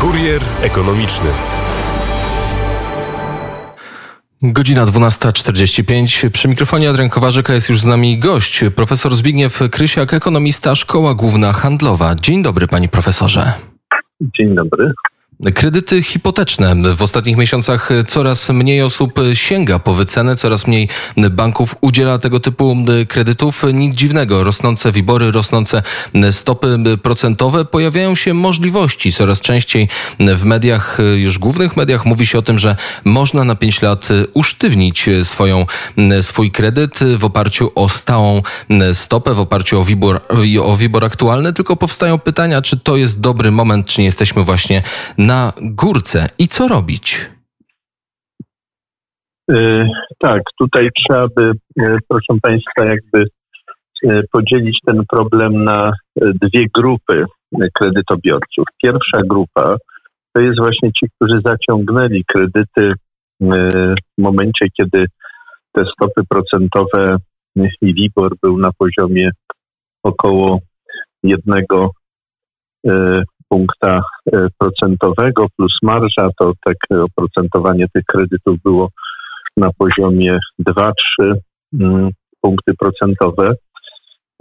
Kurier ekonomiczny. Godzina 12.45. Przy mikrofonie Adrian Kowarzyka jest już z nami gość, profesor Zbigniew Krysiak, ekonomista Szkoła Główna Handlowa. Dzień dobry, panie profesorze. Dzień dobry. Kredyty hipoteczne. W ostatnich miesiącach coraz mniej osób sięga po wycenę, coraz mniej banków udziela tego typu kredytów. Nic dziwnego. Rosnące wibory, rosnące stopy procentowe. Pojawiają się możliwości. Coraz częściej w mediach, już głównych mediach mówi się o tym, że można na 5 lat usztywnić swoją, swój kredyt w oparciu o stałą stopę, w oparciu o WIBOR, o WIBOR aktualny. Tylko powstają pytania, czy to jest dobry moment, czy nie jesteśmy właśnie na górce i co robić? Yy, tak, tutaj trzeba by, yy, proszę Państwa, jakby yy, podzielić ten problem na dwie grupy kredytobiorców. Pierwsza grupa to jest właśnie ci, którzy zaciągnęli kredyty w momencie, kiedy te stopy procentowe i WIBOR był na poziomie około jednego punkta e, procentowego plus marża, to tak oprocentowanie tych kredytów było na poziomie 2-3 mm, punkty procentowe.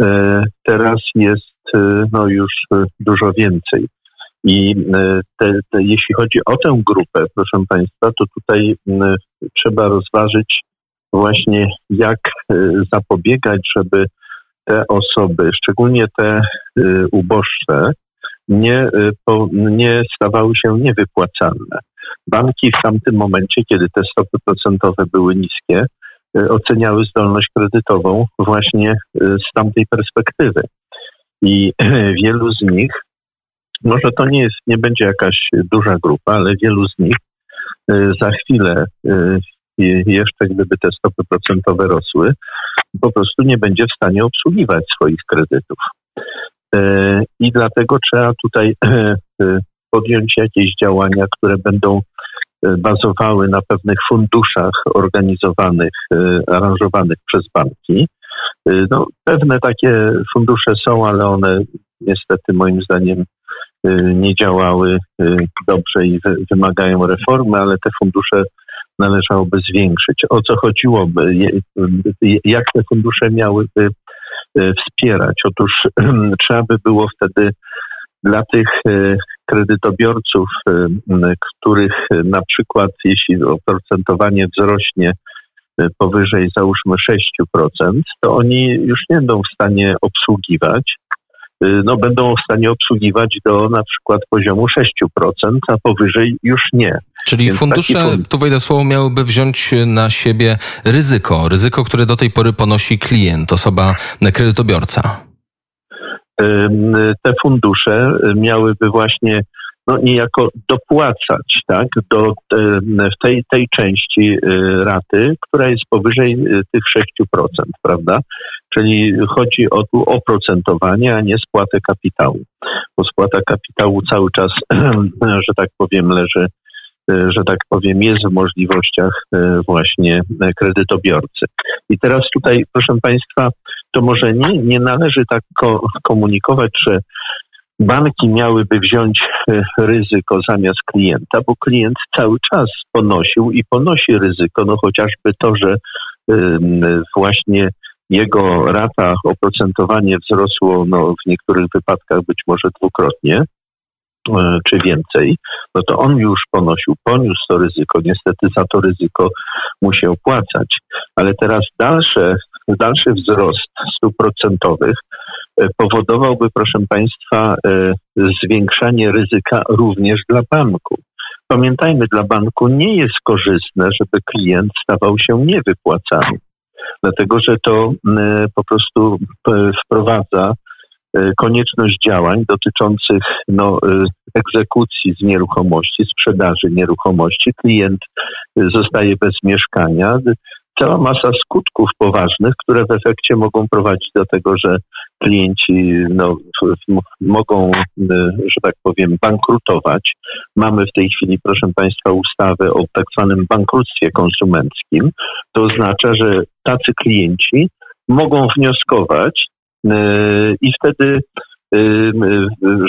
E, teraz jest e, no, już dużo więcej. I te, te, jeśli chodzi o tę grupę, proszę Państwa, to tutaj trzeba rozważyć właśnie, jak zapobiegać, żeby te osoby, szczególnie te uboższe, nie, y, nie stawały się niewypłacalne. Banki w tamtym momencie, kiedy te stopy procentowe były niskie, y, oceniały zdolność kredytową właśnie y, z tamtej perspektywy. I wielu z nich, może to nie jest, nie będzie jakaś duża grupa, ale wielu z nich za chwilę jeszcze gdyby te stopy procentowe rosły, po prostu nie będzie w stanie obsługiwać swoich kredytów. E, I dlatego trzeba tutaj e, podjąć jakieś działania, które będą e, bazowały na pewnych funduszach organizowanych, aranżowanych przez banki. No, pewne takie fundusze są, ale one niestety moim zdaniem nie działały dobrze i wymagają reformy, ale te fundusze należałoby zwiększyć. O co chodziłoby? Jak te fundusze miałyby E, wspierać. Otóż trzeba by było wtedy dla tych e, kredytobiorców, e, których na przykład jeśli oprocentowanie wzrośnie powyżej załóżmy 6%, to oni już nie będą w stanie obsługiwać Y, no, będą w stanie obsługiwać do na przykład poziomu 6%, a powyżej już nie. Czyli Więc fundusze, fund... tu wejdę słowo, miałyby wziąć na siebie ryzyko, ryzyko, które do tej pory ponosi klient, osoba kredytobiorca. Te fundusze miałyby właśnie no, niejako dopłacać tak, do w tej, tej części y, raty, która jest powyżej y, tych 6%, prawda? Czyli chodzi o tu oprocentowanie, a nie spłatę kapitału. Bo spłata kapitału cały czas, że tak powiem, leży, y, że tak powiem, jest w możliwościach właśnie kredytobiorcy. I teraz tutaj, proszę Państwa, to może nie, nie należy tak komunikować, że banki miałyby wziąć e, ryzyko zamiast klienta, bo klient cały czas ponosił i ponosi ryzyko, no chociażby to, że właśnie jego rata, oprocentowanie wzrosło no, w niektórych wypadkach być może dwukrotnie e, czy więcej, no to on już ponosił, poniósł to ryzyko. Niestety za to ryzyko musi opłacać. Ale teraz dalsze, dalszy wzrost stóp procentowych powodowałby, proszę Państwa, e, zwiększanie ryzyka również dla banku. Pamiętajmy, dla banku nie jest korzystne, żeby klient stawał się niewypłacany, dlatego że to po prostu wprowadza e, konieczność działań dotyczących no, e, egzekucji z nieruchomości, sprzedaży nieruchomości. Klient zostaje bez mieszkania, cała masa skutków poważnych, które w efekcie mogą prowadzić do tego, że klienci no, mogą, że tak powiem, bankrutować. Mamy w tej chwili, proszę Państwa, ustawę o tak zwanym bankructwie konsumenckim. To oznacza, że tacy klienci mogą wnioskować yy, i wtedy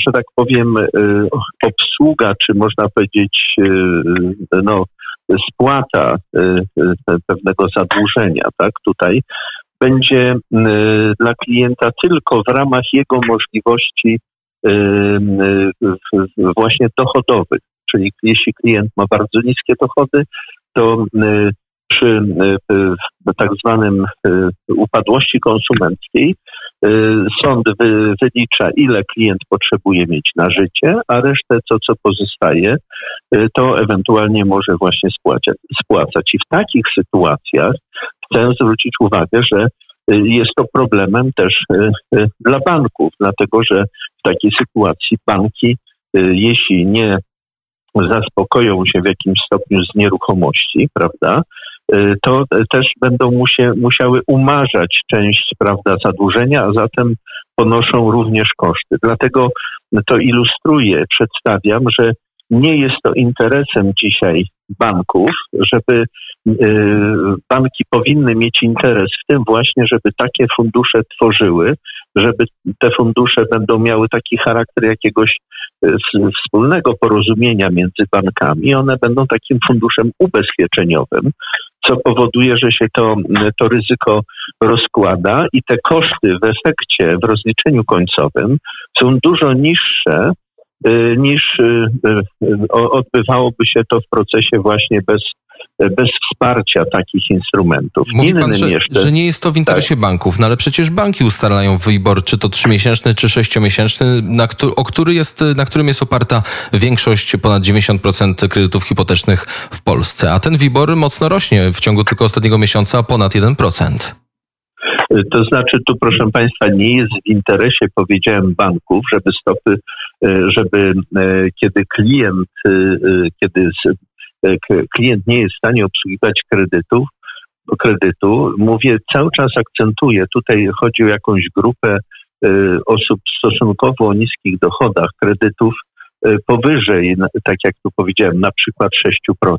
że tak powiem, obsługa, czy można powiedzieć, no, spłata pewnego zadłużenia, tak, tutaj będzie dla klienta tylko w ramach jego możliwości właśnie dochodowych. Czyli jeśli klient ma bardzo niskie dochody, to przy tak zwanym upadłości konsumenckiej sąd wylicza, ile klient potrzebuje mieć na życie, a resztę, co, co pozostaje, to ewentualnie może właśnie spłacać, spłacać. I w takich sytuacjach chcę zwrócić uwagę, że jest to problemem też dla banków, dlatego że w takiej sytuacji banki, jeśli nie zaspokoją się w jakimś stopniu z nieruchomości, prawda, y, to też będą musie, musiały umarzać część prawda, zadłużenia, a zatem ponoszą również koszty. Dlatego to ilustruje, przedstawiam, że nie jest to interesem dzisiaj banków, żeby y, banki powinny mieć interes w tym właśnie, żeby takie fundusze tworzyły, żeby te fundusze będą miały taki charakter jakiegoś y, wspólnego porozumienia między bankami. One będą takim funduszem ubezpieczeniowym, co powoduje, że się to, to ryzyko rozkłada i te koszty w efekcie, w rozliczeniu końcowym są dużo niższe Y, niż y, y, odbywałoby się to w procesie właśnie bez, bez wsparcia takich instrumentów. Mówi pan, że, jeszcze, że nie jest to w interesie tak. banków, no ale przecież banki ustalają WIBOR, czy to trzymiesięczny, czy sześciomiesięczny, na, o który jest, na którym jest oparta większość, ponad 90% kredytów hipotecznych w Polsce. A ten WIBOR mocno rośnie w ciągu tylko ostatniego miesiąca ponad 1%. To znaczy, tu proszę Państwa, nie jest w interesie, powiedziałem, banków, żeby stopy, e, żeby e, kiedy klient, e, kiedy klient nie jest w stanie obsługiwać kredytów, kredytu, mówię, cały czas akcentuję, tutaj chodzi o jakąś grupę osób stosunkowo o niskich dochodach kredytów powyżej, tak jak tu powiedziałem, na przykład 6%.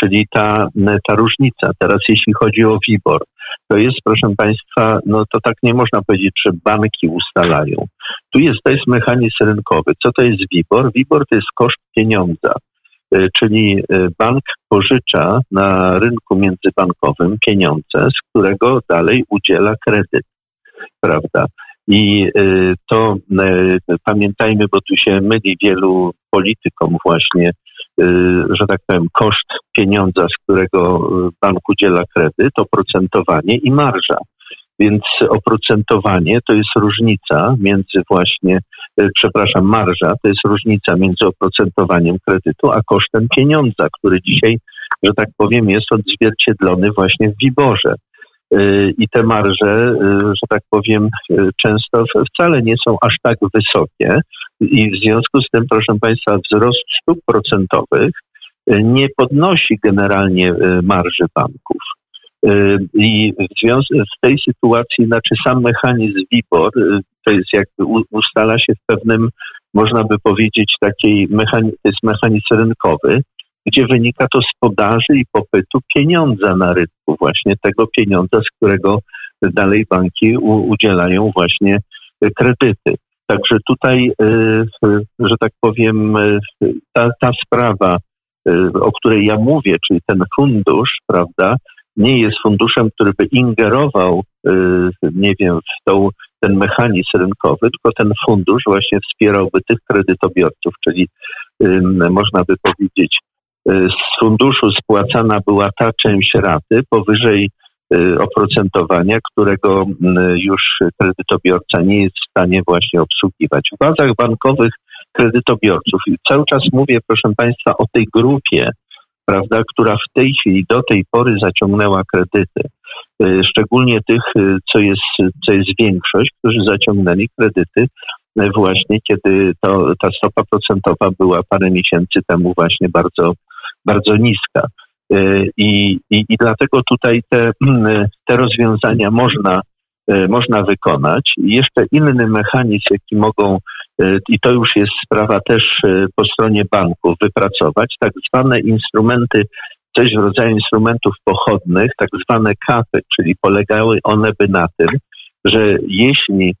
Czyli ta, ta różnica. Teraz jeśli chodzi o WIBOR, to jest, proszę Państwa, no to tak nie można powiedzieć, że banki ustalają. Tu jest, to jest mechanizm rynkowy. Co to jest WIBOR? WIBOR to jest koszt pieniądza, e, czyli e, bank pożycza na rynku międzybankowym pieniądze, z którego dalej udziela kredyt, prawda? I e, to pamiętajmy, bo tu się myli wielu politykom właśnie Y, że tak powiem, koszt pieniądza, z którego bank udziela kredyt, oprocentowanie i marża. Więc oprocentowanie to jest różnica między właśnie, y, przepraszam, marża to jest różnica między oprocentowaniem kredytu, a kosztem pieniądza, który dzisiaj, że tak powiem, jest odzwierciedlony właśnie w Wiborze. Y, I te marże, że tak powiem, często wcale nie są aż tak wysokie, i w związku z tym, proszę Państwa, wzrost stóp procentowych nie podnosi generalnie marży banków. Y, I w tej sytuacji, znaczy sam mechanizm WIBOR, to jest jak ustala się w pewnym, można by powiedzieć, takiej mechanizm, to jest mechanizm rynkowy, gdzie wynika to z podaży i popytu pieniądza na rynku, właśnie tego pieniądza, z którego dalej banki udzielają właśnie kredyty. Także tutaj, y, y, że tak powiem, y, ta, ta sprawa, o której ja mówię, czyli ten fundusz, prawda, nie jest funduszem, który by ingerował, nie wiem, w tą, ten mechanizm rynkowy, tylko ten fundusz właśnie wspierałby tych kredytobiorców, czyli można by powiedzieć, z funduszu spłacana była ta część raty powyżej Y, oprocentowania, którego już kredytobiorca nie jest w stanie właśnie obsługiwać. W bazach bankowych kredytobiorców, i cały czas mówię, proszę Państwa, o tej grupie, prawda, która w tej chwili do tej pory zaciągnęła kredyty. Y, szczególnie tych, y, co jest, co jest większość, którzy zaciągnęli kredyty właśnie kiedy to, ta stopa procentowa była parę miesięcy temu właśnie bardzo, bardzo niska. E, I, i, I dlatego tutaj te, te rozwiązania można, e, można wykonać. Jeszcze inny mechanizm, jaki mogą, e, i to już jest sprawa też po stronie banków, wypracować, tak zwane instrumenty, coś w rodzaju instrumentów pochodnych, tak zwane kapy, czyli polegały one by na tym, że jeśli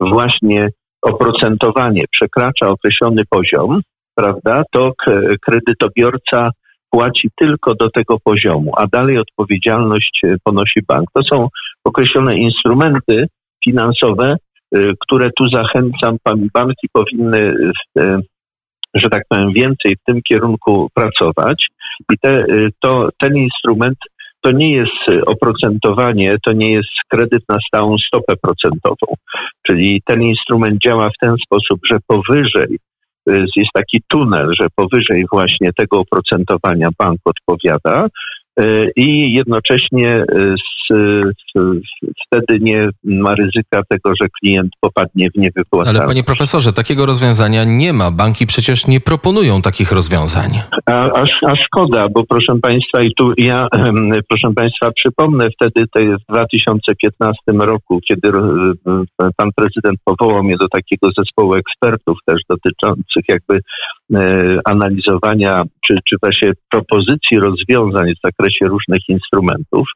właśnie oprocentowanie przekracza określony poziom, prawda, to kredytobiorca płaci tylko do tego poziomu, a dalej odpowiedzialność e, ponosi bank. To są określone instrumenty finansowe, e, które tu zachęcam, banki powinny, e, że tak powiem, więcej w tym kierunku pracować i te, to, ten instrument to nie jest oprocentowanie, to nie jest kredyt na stałą stopę procentową. Czyli ten instrument działa w ten sposób, że powyżej jest taki tunel, że powyżej właśnie tego oprocentowania bank odpowiada i jednocześnie e, wtedy nie ma ryzyka tego, że klient popadnie w niewypłacalność. Ale panie profesorze, takiego rozwiązania nie ma. Banki przecież nie proponują takich rozwiązań. A, a, a szkoda, bo proszę państwa, i tu ja, proszę państwa, przypomnę wtedy w 2015 roku, kiedy pan prezydent powołał mnie do takiego zespołu ekspertów też dotyczących jakby e, analizowania, czy, czy właśnie propozycji rozwiązań w zakresie różnych instrumentów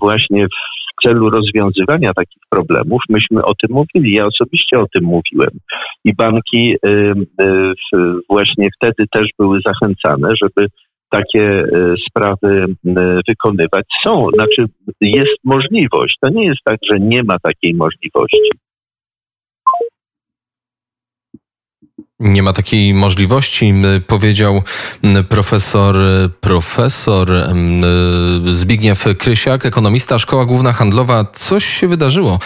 właśnie w celu rozwiązywania takich problemów, myśmy o tym mówili. Ja osobiście o tym mówiłem. I banki właśnie wtedy też były zachęcane, żeby takie e, sprawy wykonywać. Są, znaczy jest możliwość. To nie jest tak, że nie ma takiej możliwości. Nie ma takiej możliwości, powiedział profesor, profesor Zbigniew Krysiak, ekonomista, Szkoła Główna Handlowa. Coś się wydarzyło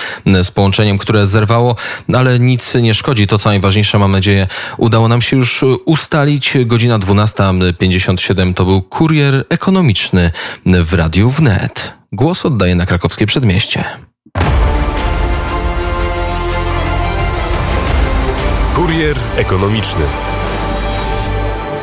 z połączeniem, które zerwało, ale nic nie szkodzi. To, co najważniejsze, mam nadzieję, udało nam się już ustalić. Godzina 12.57 to był kurier ekonomiczny w Radiu Wnet. Głos oddaję na krakowskie przedmieście. Kurier ekonomiczny.